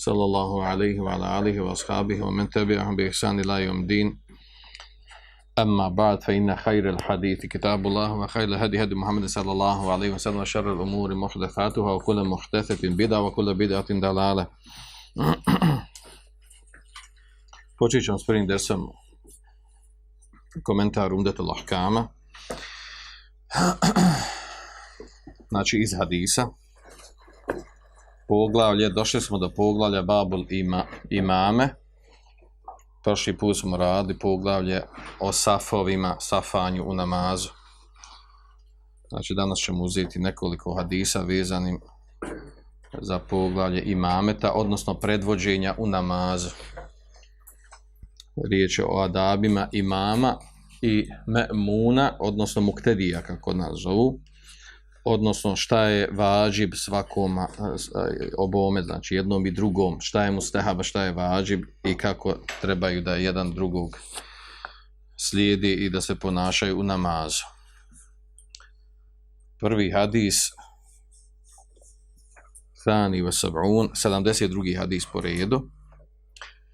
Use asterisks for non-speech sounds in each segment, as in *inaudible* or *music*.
صلى الله عليه وعلى آله وأصحابه ومن تبعهم بإحسان إلى يوم الدين أما بعد فإن خير الحديث كتاب الله وخير الهدي هدي محمد صلى الله عليه وسلم وشر الأمور محدثاتها وكل محدثة بدعة وكل بدعة دلالة Počet ćemo s prvim dersom komentar Umdetul Ahkama. *clears throat* Znači iz hadisa. Poglavlje, došli smo do poglavlja Babul ima, imame prošli put smo radili poglavlje o safovima, safanju u namazu. Znači danas ćemo uzeti nekoliko hadisa vezanim za poglavlje imameta, odnosno predvođenja u namazu. Riječ je o adabima imama i me'muna, odnosno muktedija, kako nas zovu odnosno šta je vađib svakom obome, znači jednom i drugom, šta je mustahaba, šta je vađib i kako trebaju da jedan drugog slijedi i da se ponašaju u namazu. Prvi hadis Thani Vesabun, 72. hadis po redu.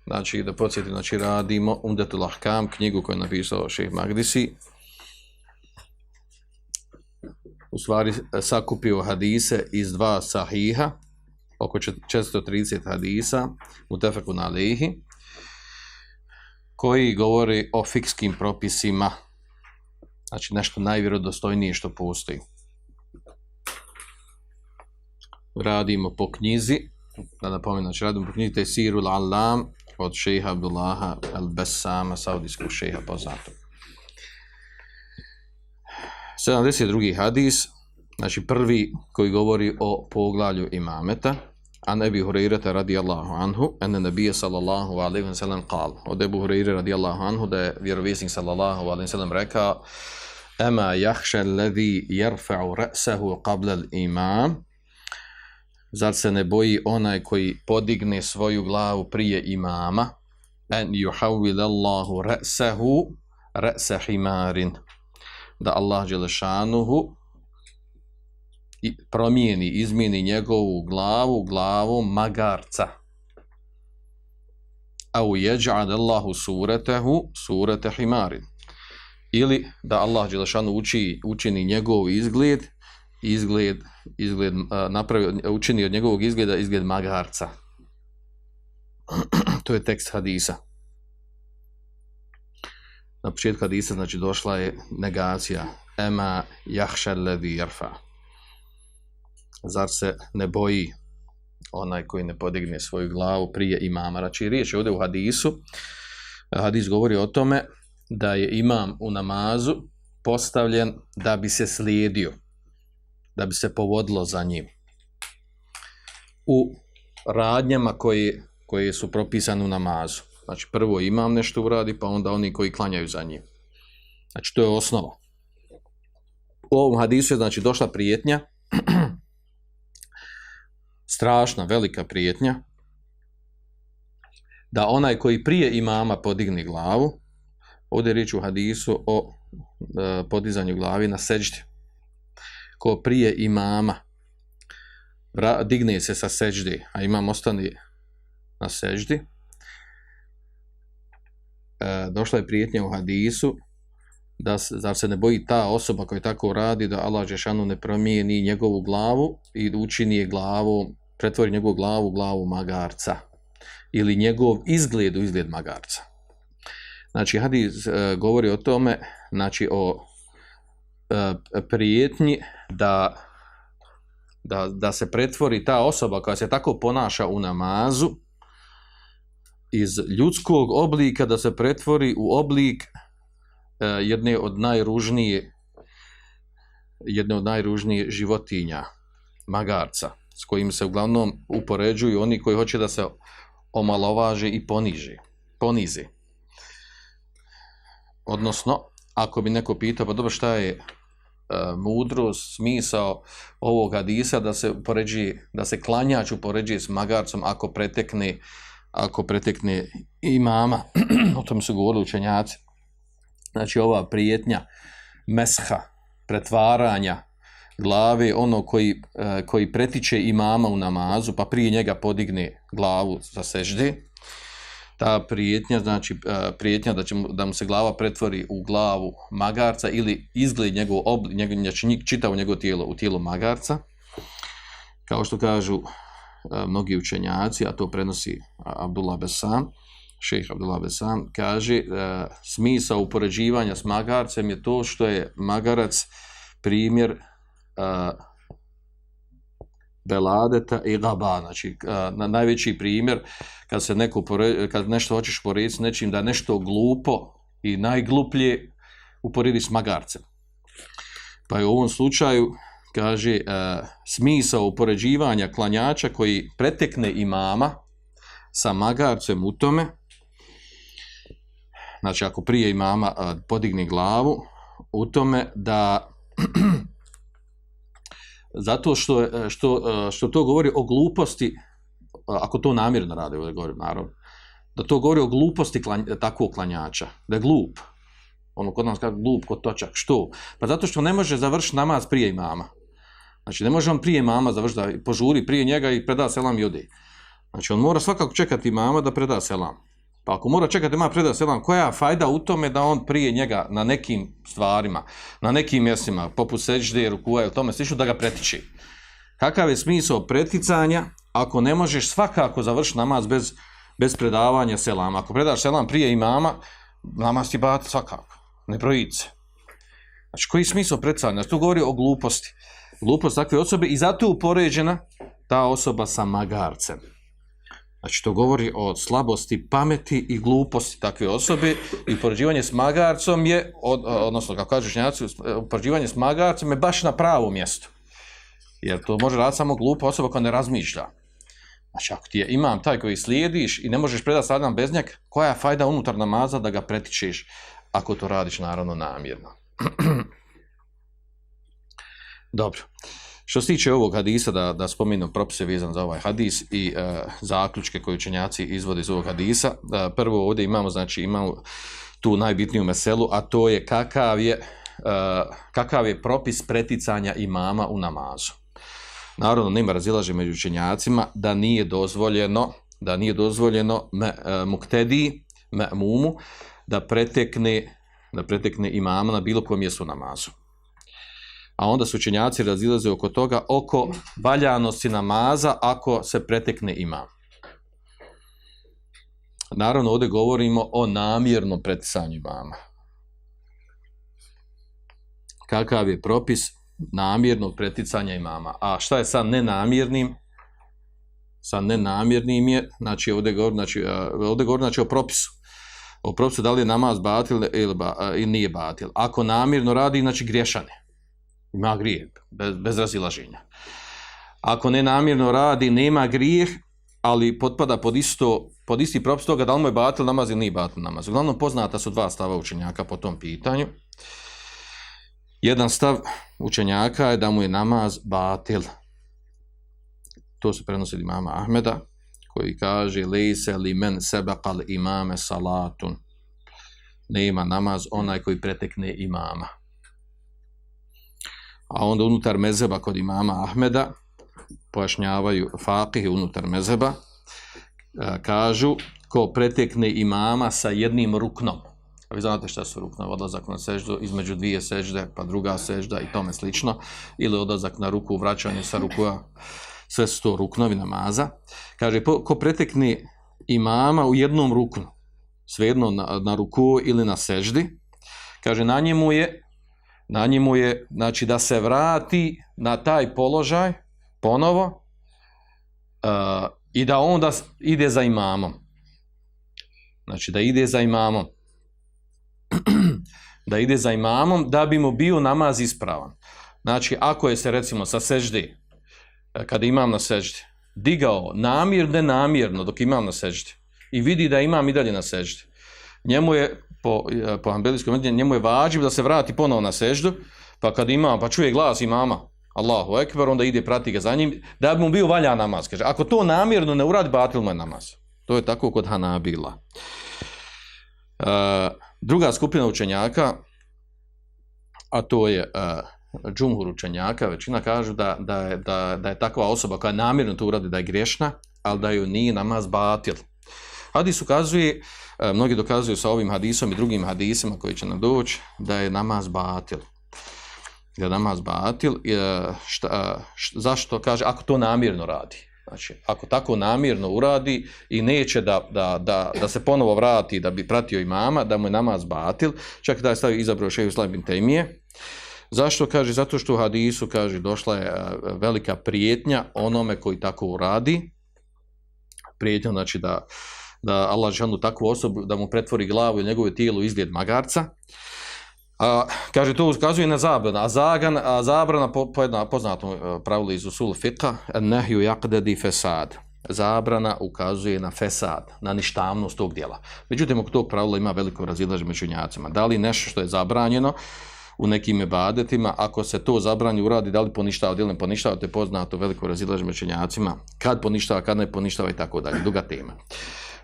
Znači, da podsjetim, znači, radimo Umdetul Ahkam, knjigu koju je napisao šeh Magdisi, u stvari e, sakupio hadise iz dva sahiha, oko 430 hadisa, u tefeku na koji govori o fikskim propisima, znači nešto najvjerodostojnije što postoji. Radimo po knjizi, da napomenem, znači radimo po knjizi Tesirul Alam od šeha Abdullaha al-Bessama, saudijskog šeha poznatog. 72. hadis, znači prvi koji govori o poglavlju imameta, a nebi Hurajrata radijallahu anhu, ene nebije sallallahu alaihi wa sallam kal. Od Ebu Hurajre radijallahu anhu da je vjerovisnik sallallahu alaihi wa sallam rekao Ema jahša ledhi jerfa'u ra'sahu qabla imam Zar se ne boji onaj koji podigne svoju glavu prije imama en yuhawwil Allahu ra'sahu ra'sa himarin da Allah Đelešanuhu promijeni, izmijeni njegovu glavu glavom magarca. Au jeđa'ad Allahu suretehu surete himarin. Ili da Allah Đelešanu uči, učini njegov izgled, izgled, izgled napravi, učini od njegovog izgleda izgled magarca. *clears throat* to je tekst hadisa na početku hadisa znači došla je negacija. Ema jahša levi jarfa. Zar se ne boji onaj koji ne podigne svoju glavu prije imama? Znači riječ je ovdje u hadisu. Hadis govori o tome da je imam u namazu postavljen da bi se slijedio da bi se povodilo za njim. U radnjama koje, koje su propisane u namazu. Znači prvo imam nešto uradi, pa onda oni koji klanjaju za njim. Znači to je osnova. U ovom hadisu je znači došla prijetnja, *clears throat* strašna, velika prijetnja, da onaj koji prije imama podigni glavu, ovdje je riječ u hadisu o e, podizanju glavi na seđdi. Ko prije imama digne se sa seđdi, a imam ostani na seđdi, e, došla je prijetnja u hadisu da se, zar se ne boji ta osoba koja tako radi da Allah Žešanu ne promijeni njegovu glavu i da učini je glavu, pretvori njegovu glavu u glavu magarca ili njegov izgled u izgled magarca. Znači hadis e, govori o tome, znači o e, prijetnji da, da, da se pretvori ta osoba koja se tako ponaša u namazu, iz ljudskog oblika da se pretvori u oblik e, jedne od najružnije jedne od najružnije životinja magarca s kojim se uglavnom upoređuju oni koji hoće da se omalovaže i poniže ponize. Odnosno, ako bi neko pitao, pa dobro, šta je e, mudrost, smisao ovog hadisa da se poređi, da se klanjač upoređuje s magarcom ako pretekne ako pretekne imama, *clears throat* o tom su govorili učenjaci. Znači ova prijetnja mesha, pretvaranja glave, ono koji, e, koji pretiče imama u namazu, pa prije njega podigne glavu za sežde, ta prijetnja, znači e, prijetnja da, će da mu se glava pretvori u glavu magarca ili izgled njegov, obli, njegov znači čitavo njegovo tijelo u tijelo magarca, kao što kažu E, mnogi učenjaci, a to prenosi e, Abdullah Besam, šejh Abdullah Besam, kaže e, smisao upoređivanja s magarcem je to što je magarac primjer beladeta i gaba, znači na najveći primjer kad se neko pore, kad nešto hoćeš porediti s nečim da nešto glupo i najgluplje uporedi s magarcem. Pa je u ovom slučaju kaže e, smisao upoređivanja klanjača koji pretekne imama sa magarcem u tome znači ako prije imama e, podigne glavu u tome da *clears throat* zato što, e, što, e, što to govori o gluposti, e, ako to namjerno radi, ovdje govorim naravno, da to govori o gluposti klan, takvog klanjača, da je glup. Ono kod nas kaže glup, kod točak. Što? Pa zato što ne može završiti namaz prije imama. Znači, ne može on prije mama završiti, da požuri prije njega i preda selam i ode. Znači, on mora svakako čekati mama da preda selam. Pa ako mora čekati ima preda selam, koja je fajda u tome da on prije njega na nekim stvarima, na nekim mjestima, poput seđde, rukuva i tome slično, da ga pretiči? Kakav je smisao preticanja ako ne možeš svakako završiti namaz bez, bez predavanja selama? Ako predaš selam prije imama, namaz ti bat svakako, ne projice. Znači, koji je smisao preticanja? Znači, tu govori o gluposti. Glupost takve osobe i zato je upoređena ta osoba sa magarcem. Znači, to govori o slabosti pameti i gluposti takve osobe i poređivanje s magarcom je, od, odnosno, kako kažu šnjaci, poređivanje s magarcom je baš na pravo mjesto. Jer to može raditi samo glupa osoba koja ne razmišlja. Znači, ako ti je imam taj koji slijediš i ne možeš predati sadam bez njeg, koja je fajda unutar namaza da ga pretičeš ako to radiš, naravno, namjerno. *clears throat* Dobro. Što se tiče ovog hadisa, da, da spomenem propise vezan za ovaj hadis i e, zaključke koje učenjaci izvode iz ovog hadisa, e, prvo ovdje imamo, znači imamo tu najbitniju meselu, a to je kakav je, e, kakav je propis preticanja imama u namazu. Naravno, nema razilaže među učenjacima da nije dozvoljeno, da nije dozvoljeno me, e, muktedi, me, mumu, da pretekne, da pretekne imama na bilo kojem mjestu namazu a onda su učenjaci razilaze oko toga, oko valjanosti namaza ako se pretekne imam. Naravno, ovdje govorimo o namjernom pretisanju imama. Kakav je propis namjernog preticanja imama? A šta je sa nenamjernim? Sa nenamjernim je, znači ovdje govor, znači, ovdje govorim znači, o propisu. O propisu da li je namaz batil ili, ba, ili nije batil. Ako namjerno radi, znači griješane ima grijeh, bez, bez razilaženja. Ako ne namjerno radi, nema grijeh, ali potpada pod, isto, pod isti propis toga da li mu je batil namaz ili nije batil namaz. Uglavnom poznata su dva stava učenjaka po tom pitanju. Jedan stav učenjaka je da mu je namaz batil. To se prenosi od imama Ahmeda, koji kaže lejse li men sebekal imame salatun. Nema namaz onaj koji pretekne imama a onda unutar mezeba kod imama Ahmeda pojašnjavaju fakihi unutar mezeba e, kažu ko pretekne imama sa jednim ruknom. A vi znate šta su rukna odlazak na seždu između dvije sežde pa druga sežda i tome slično. Ili odlazak na ruku vraćanje sa rukua. Sve su to ruknovi namaza. Kaže ko pretekne imama u jednom ruknu svejedno na, na ruku ili na seždi kaže na njemu je na njemu je znači da se vrati na taj položaj ponovo uh, i da onda ide za imamom. Znači da ide za imamom. *clears throat* da ide za imamom da bi mu bio namaz ispravan. Znači ako je se recimo sa seždi, e, kada imam na seždi, digao namjer, ne namjerno dok imam na seždi i vidi da imam i dalje na seždi, njemu je po, e, po ambelijskom medinu, njemu je vađiv da se vrati ponovo na seždu, pa kad ima, pa čuje glas imama, Allahu ekber, onda ide prati ga za njim, da bi mu bio valja namaz. Kaže, ako to namjerno ne uradi, batil mu je namaz. To je tako kod Hanabila. E, druga skupina učenjaka, a to je e, džumhur učenjaka, većina kažu da, da, je, da, da je takva osoba koja namjerno to uradi da je grešna, ali da ju nije namaz batil. Hadis ukazuje, e, mnogi dokazuju sa ovim hadisom i drugim hadisima koji će nam doći, da je namaz batil da namaz batil, e, šta, e, šta, zašto kaže, ako to namjerno radi. Znači, ako tako namjerno uradi i neće da, da, da, da se ponovo vrati da bi pratio imama, da mu je namaz batil, čak da je stavio izabrao šeju slabim temije. Zašto kaže? Zato što u hadisu kaže došla je velika prijetnja onome koji tako uradi. Prijetnja znači da, da Allah žanu takvu osobu da mu pretvori glavu i njegove tijelo izgled magarca. A, kaže, to ukazuje na zabrana. A, zagan, a zabrana po, po jedna poznatom e, pravilu iz usul fiqa, nehju jakdedi fesad. Zabrana ukazuje na fesad, na ništavnost tog dijela. Međutim, oko tog pravila ima veliko razilaže među njacima. Da li nešto što je zabranjeno u nekim ibadetima, ako se to zabranje uradi, da li poništava, da li ne poništava, to je poznato veliko razilaženje među. Kad poništava, kad ne poništava i tako dalje. Duga tema.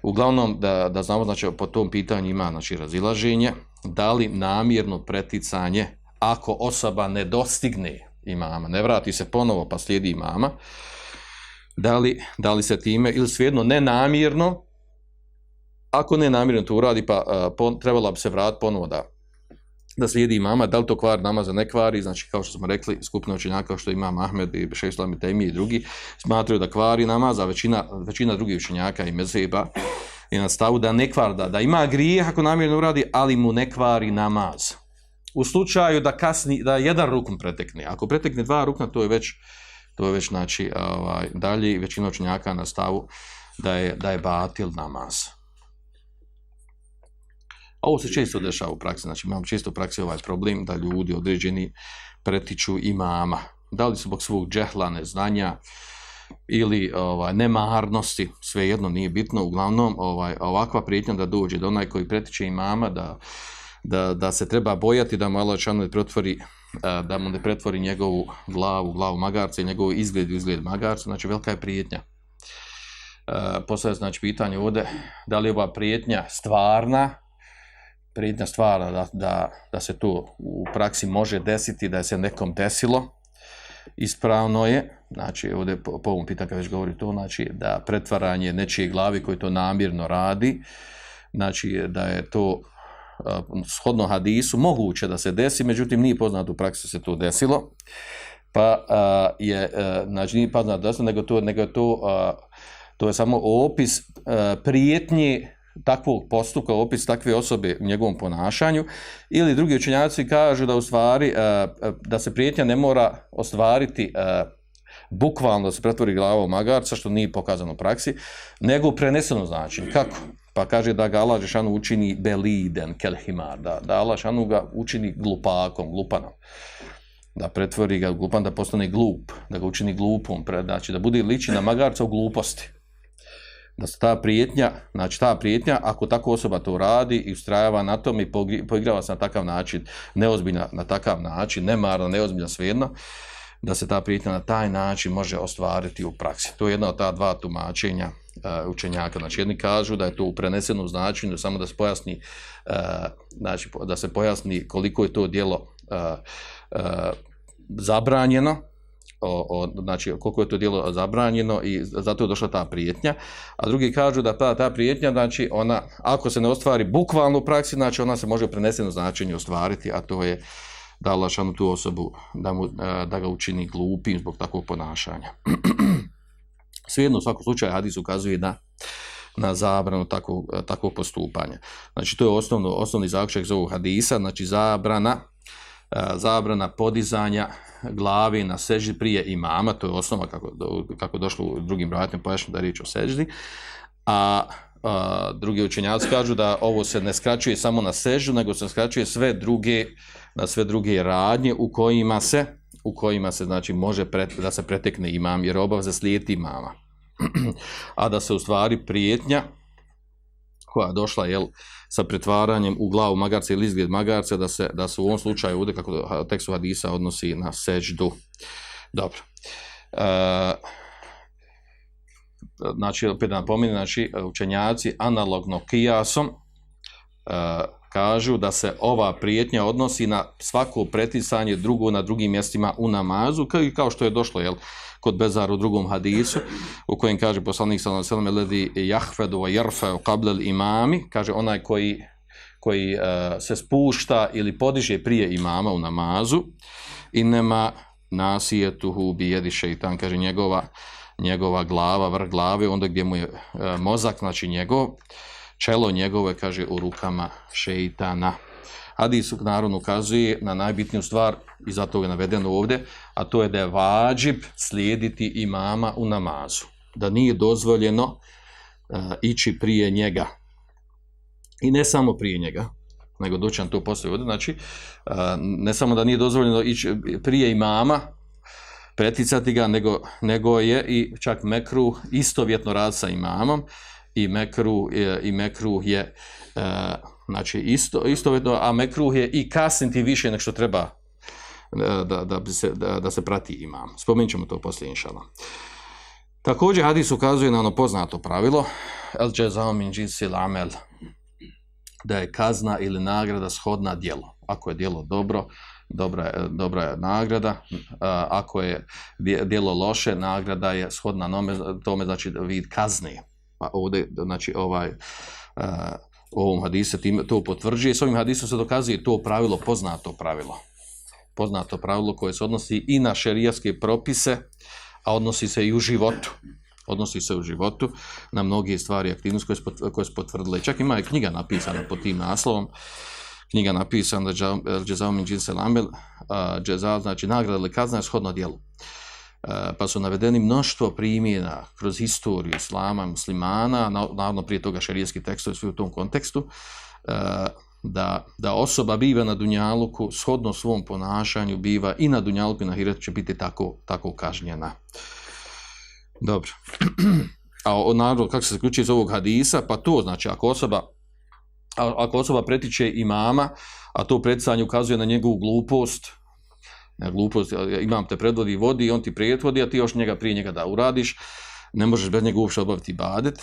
Uglavnom, da, da znamo, znači, po tom pitanju ima znači, razilaženje, da li namjerno preticanje, ako osoba ne dostigne imama, ne vrati se ponovo pa slijedi imama, da li, da li se time, ili svejedno nenamjerno, ako nenamjerno to uradi, pa eh, uh, po, trebala bi se vratiti ponovo da, da slijedi imama, da li to kvar namaza ne kvari, znači kao što smo rekli, skupina učenjaka što ima Ahmed i Šeislam i Temije i drugi, smatraju da kvari namaz, većina, većina drugih učenjaka i mezeba i na stavu da ne kvar, da, da ima grijeh ako namjerno uradi, ali mu ne kvari namaz. U slučaju da kasni, da jedan rukom pretekne, ako pretekne dva rukna, to je već, to je već znači, ovaj, dalje većina učenjaka na stavu da je, da je batil namaz. Ovo se često dešava u praksi, znači imam često u praksi ovaj problem da ljudi određeni pretiču imama. Da li zbog svog džehla, neznanja ili ovaj, nemarnosti, svejedno nije bitno, uglavnom ovaj, ovakva prijetnja da dođe do onaj koji pretiče imama, da, da, da se treba bojati da mu Allah ne pretvori da mu ne pretvori njegovu glavu, glavu magarca i njegov izgled, izgled magarca, znači velika je prijetnja. E, postoje znači pitanje ovdje, da li je ova prijetnja stvarna prijedna stvar da, da, da se to u praksi može desiti, da se nekom desilo, ispravno je, znači ovdje po, po ovom pitanju već govori to, znači da pretvaranje nečije glavi koji to namjerno radi, znači da je to uh, shodno hadisu moguće da se desi, međutim nije poznato u praksi se to desilo, pa uh, je, uh, znači nije poznato da se, nego to, nego to, uh, to je samo opis uh, prijetnje takvog postupka, opis takve osobe u njegovom ponašanju, ili drugi učenjaci kažu da u stvari, e, e, da se prijetnja ne mora ostvariti e, bukvalno da se pretvori glava u magarca, što nije pokazano u praksi, nego preneseno znači. Kako? Pa kaže da ga Allah Žešanu učini beliden, kelhimar, da, da Allah Žešanu ga učini glupakom, glupanom. Da pretvori ga glupan, da postane glup, da ga učini glupom, znači da bude liči na magarca u gluposti da se ta prijetnja, znači ta prijetnja, ako tako osoba to radi i ustrajava na tom i poigrava se na takav način, neozbiljna na takav način, nemarno, neozbiljna svejedno, da se ta prijetnja na taj način može ostvariti u praksi. To je jedna od ta dva tumačenja uh, učenjaka. Znači jedni kažu da je to u prenesenom značenju, samo da se pojasni, uh, znači, da se pojasni koliko je to dijelo uh, eh, uh, zabranjeno, o, o, znači koliko je to djelo zabranjeno i zato je došla ta prijetnja. A drugi kažu da ta, ta prijetnja, znači ona, ako se ne ostvari bukvalno u praksi, znači ona se može preneseno značenje ostvariti, a to je da Allah šanu tu osobu, da, mu, e, da ga učini glupim zbog takvog ponašanja. *clears throat* Svejedno, u svakom slučaju, hadis ukazuje na, na zabranu takvog, takvog postupanja. Znači, to je osnovno, osnovni zaključak za ovog hadisa, znači zabrana, zabrana podizanja glavi na seždi prije imama, to je osnova kako, kako došlo u drugim bratim pojašnjeno da je riječ o seždi, a, a drugi učenjaci kažu da ovo se ne skraćuje samo na seždu, nego se skraćuje sve druge, na sve druge radnje u kojima se u kojima se znači može pret, da se pretekne imam jer obav za slijeti imama. *clears throat* a da se u stvari prijetnja koja je došla jel, sa pretvaranjem u glavu magarca ili izgled magarca, da se, da se u ovom slučaju ovdje, kako tekstu hadisa, odnosi na seđdu. Dobro. E, znači, opet da znači, učenjaci analogno kijasom e, kažu da se ova prijetnja odnosi na svako pretisanje drugo na drugim mjestima u namazu, kao, kao što je došlo, jel, kod Bezar u drugom hadisu, u kojem kaže poslanik sallallahu alejhi ve sellem ledi yahfadu wa yarfa qabla al-imami, kaže onaj koji koji uh, se spušta ili podiže prije imama u namazu, inema nasijetuhu bi jedi šeitan, kaže njegova, njegova glava, vrh glave, onda gdje mu je uh, mozak, znači njegov, čelo njegove, kaže, u rukama šeitana. Hadis naravno ukazuje na najbitniju stvar, i zato je navedeno ovdje, a to je da je vađib slijediti imama u namazu. Da nije dozvoljeno uh, ići prije njega. I ne samo prije njega, nego doćan to poslije ovdje. Znači, uh, ne samo da nije dozvoljeno ići prije imama, preticati ga, nego, nego je i čak mekru istovjetno rad sa imamom i mekruh, e, i mekruh je e, znači isto, istovetno, a mekruh je i kasniti više nego što treba e, da, da, se, da, da se prati imam. Spomenut ćemo to poslije inšala. Također hadis ukazuje na ono poznato pravilo el jazao min jinsil amel da je kazna ili nagrada shodna djelo. Ako je djelo dobro, dobra dobra je nagrada. Ako je djelo loše, nagrada je shodna nome, tome znači vid kazne. Pa ovdje, znači ovaj uh, ovom hadisu to potvrđuje. S ovim hadisom se dokazuje to pravilo, poznato pravilo poznato pravilo koje se odnosi i na šerijaske propise, a odnosi se i u životu. Odnosi se u životu na mnoge stvari aktivnosti koje, koje su potvrdile. Čak ima i knjiga napisana pod tim naslovom. Knjiga napisana Džezao Minđin džinse Džezao znači nagrada ili kazna je shodno djelu. E, pa su navedeni mnoštvo primjena kroz historiju islama, muslimana, naravno prije toga šarijeski tekstovi svi u tom kontekstu, e, da, da osoba biva na Dunjaluku, shodno svom ponašanju, biva i na Dunjaluku i na Hiretu će biti tako, tako kažnjena. Dobro. *clears throat* A naravno, kako se zaključuje iz ovog hadisa, pa to znači, ako osoba, ako osoba pretiče imama, a to preticanje ukazuje na njegovu glupost, na glupost, imam te predvodi vodi, on ti prijetvodi, a ti još njega prije njega da uradiš, ne možeš bez njega uopšte obaviti badet,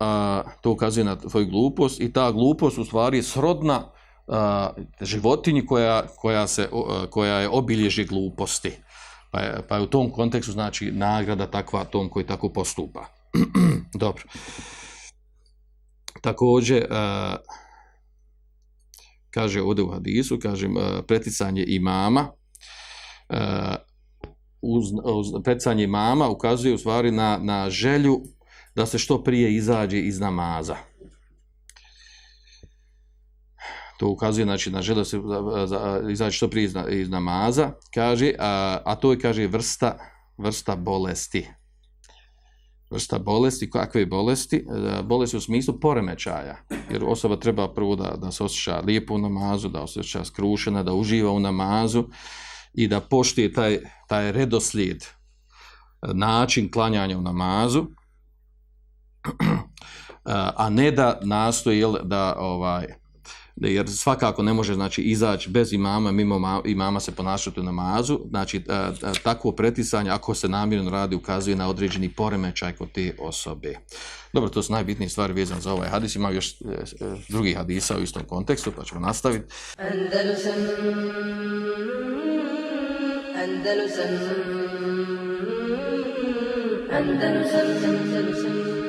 a, to ukazuje na tvoju glupost i ta glupost u stvari je srodna a, životinji koja, koja, se, a, koja je obilježi gluposti. Pa je, pa je u tom kontekstu znači nagrada takva tom koji tako postupa. *clears throat* Dobro. Također, a, kaže ovdje u hadisu, kažem, preticanje imama, Eh, uz, uz pecanje mama ukazuje u stvari na, na želju da se što prije izađe iz namaza. To ukazuje znači, na želju da se izađe što prije iz, iz namaza, kaže, a, a to je, kaže, vrsta, vrsta bolesti. Vrsta bolesti, kakve bolesti? Eh, bolesti u smislu poremećaja. Jer osoba treba prvo da, da se osjeća lijepo u namazu, da osjeća skrušena, da uživa u namazu i da poštije taj, taj redoslijed, eh, način klanjanja u namazu, *clears throat* eh, a ne da nastoji da ovaj da jer svakako ne može znači izaći bez imama mimo imama se ponašati u namazu. Znači a, a, takvo pretisanje ako se namjerno radi ukazuje na određeni poremećaj kod te osobe. Dobro to su najbitnije stvari vezane za ovaj hadis. Ima još e, drugi hadisa u istom kontekstu pa ćemo nastaviti. Andalusam. Andalusam. Andalusam Andalusam.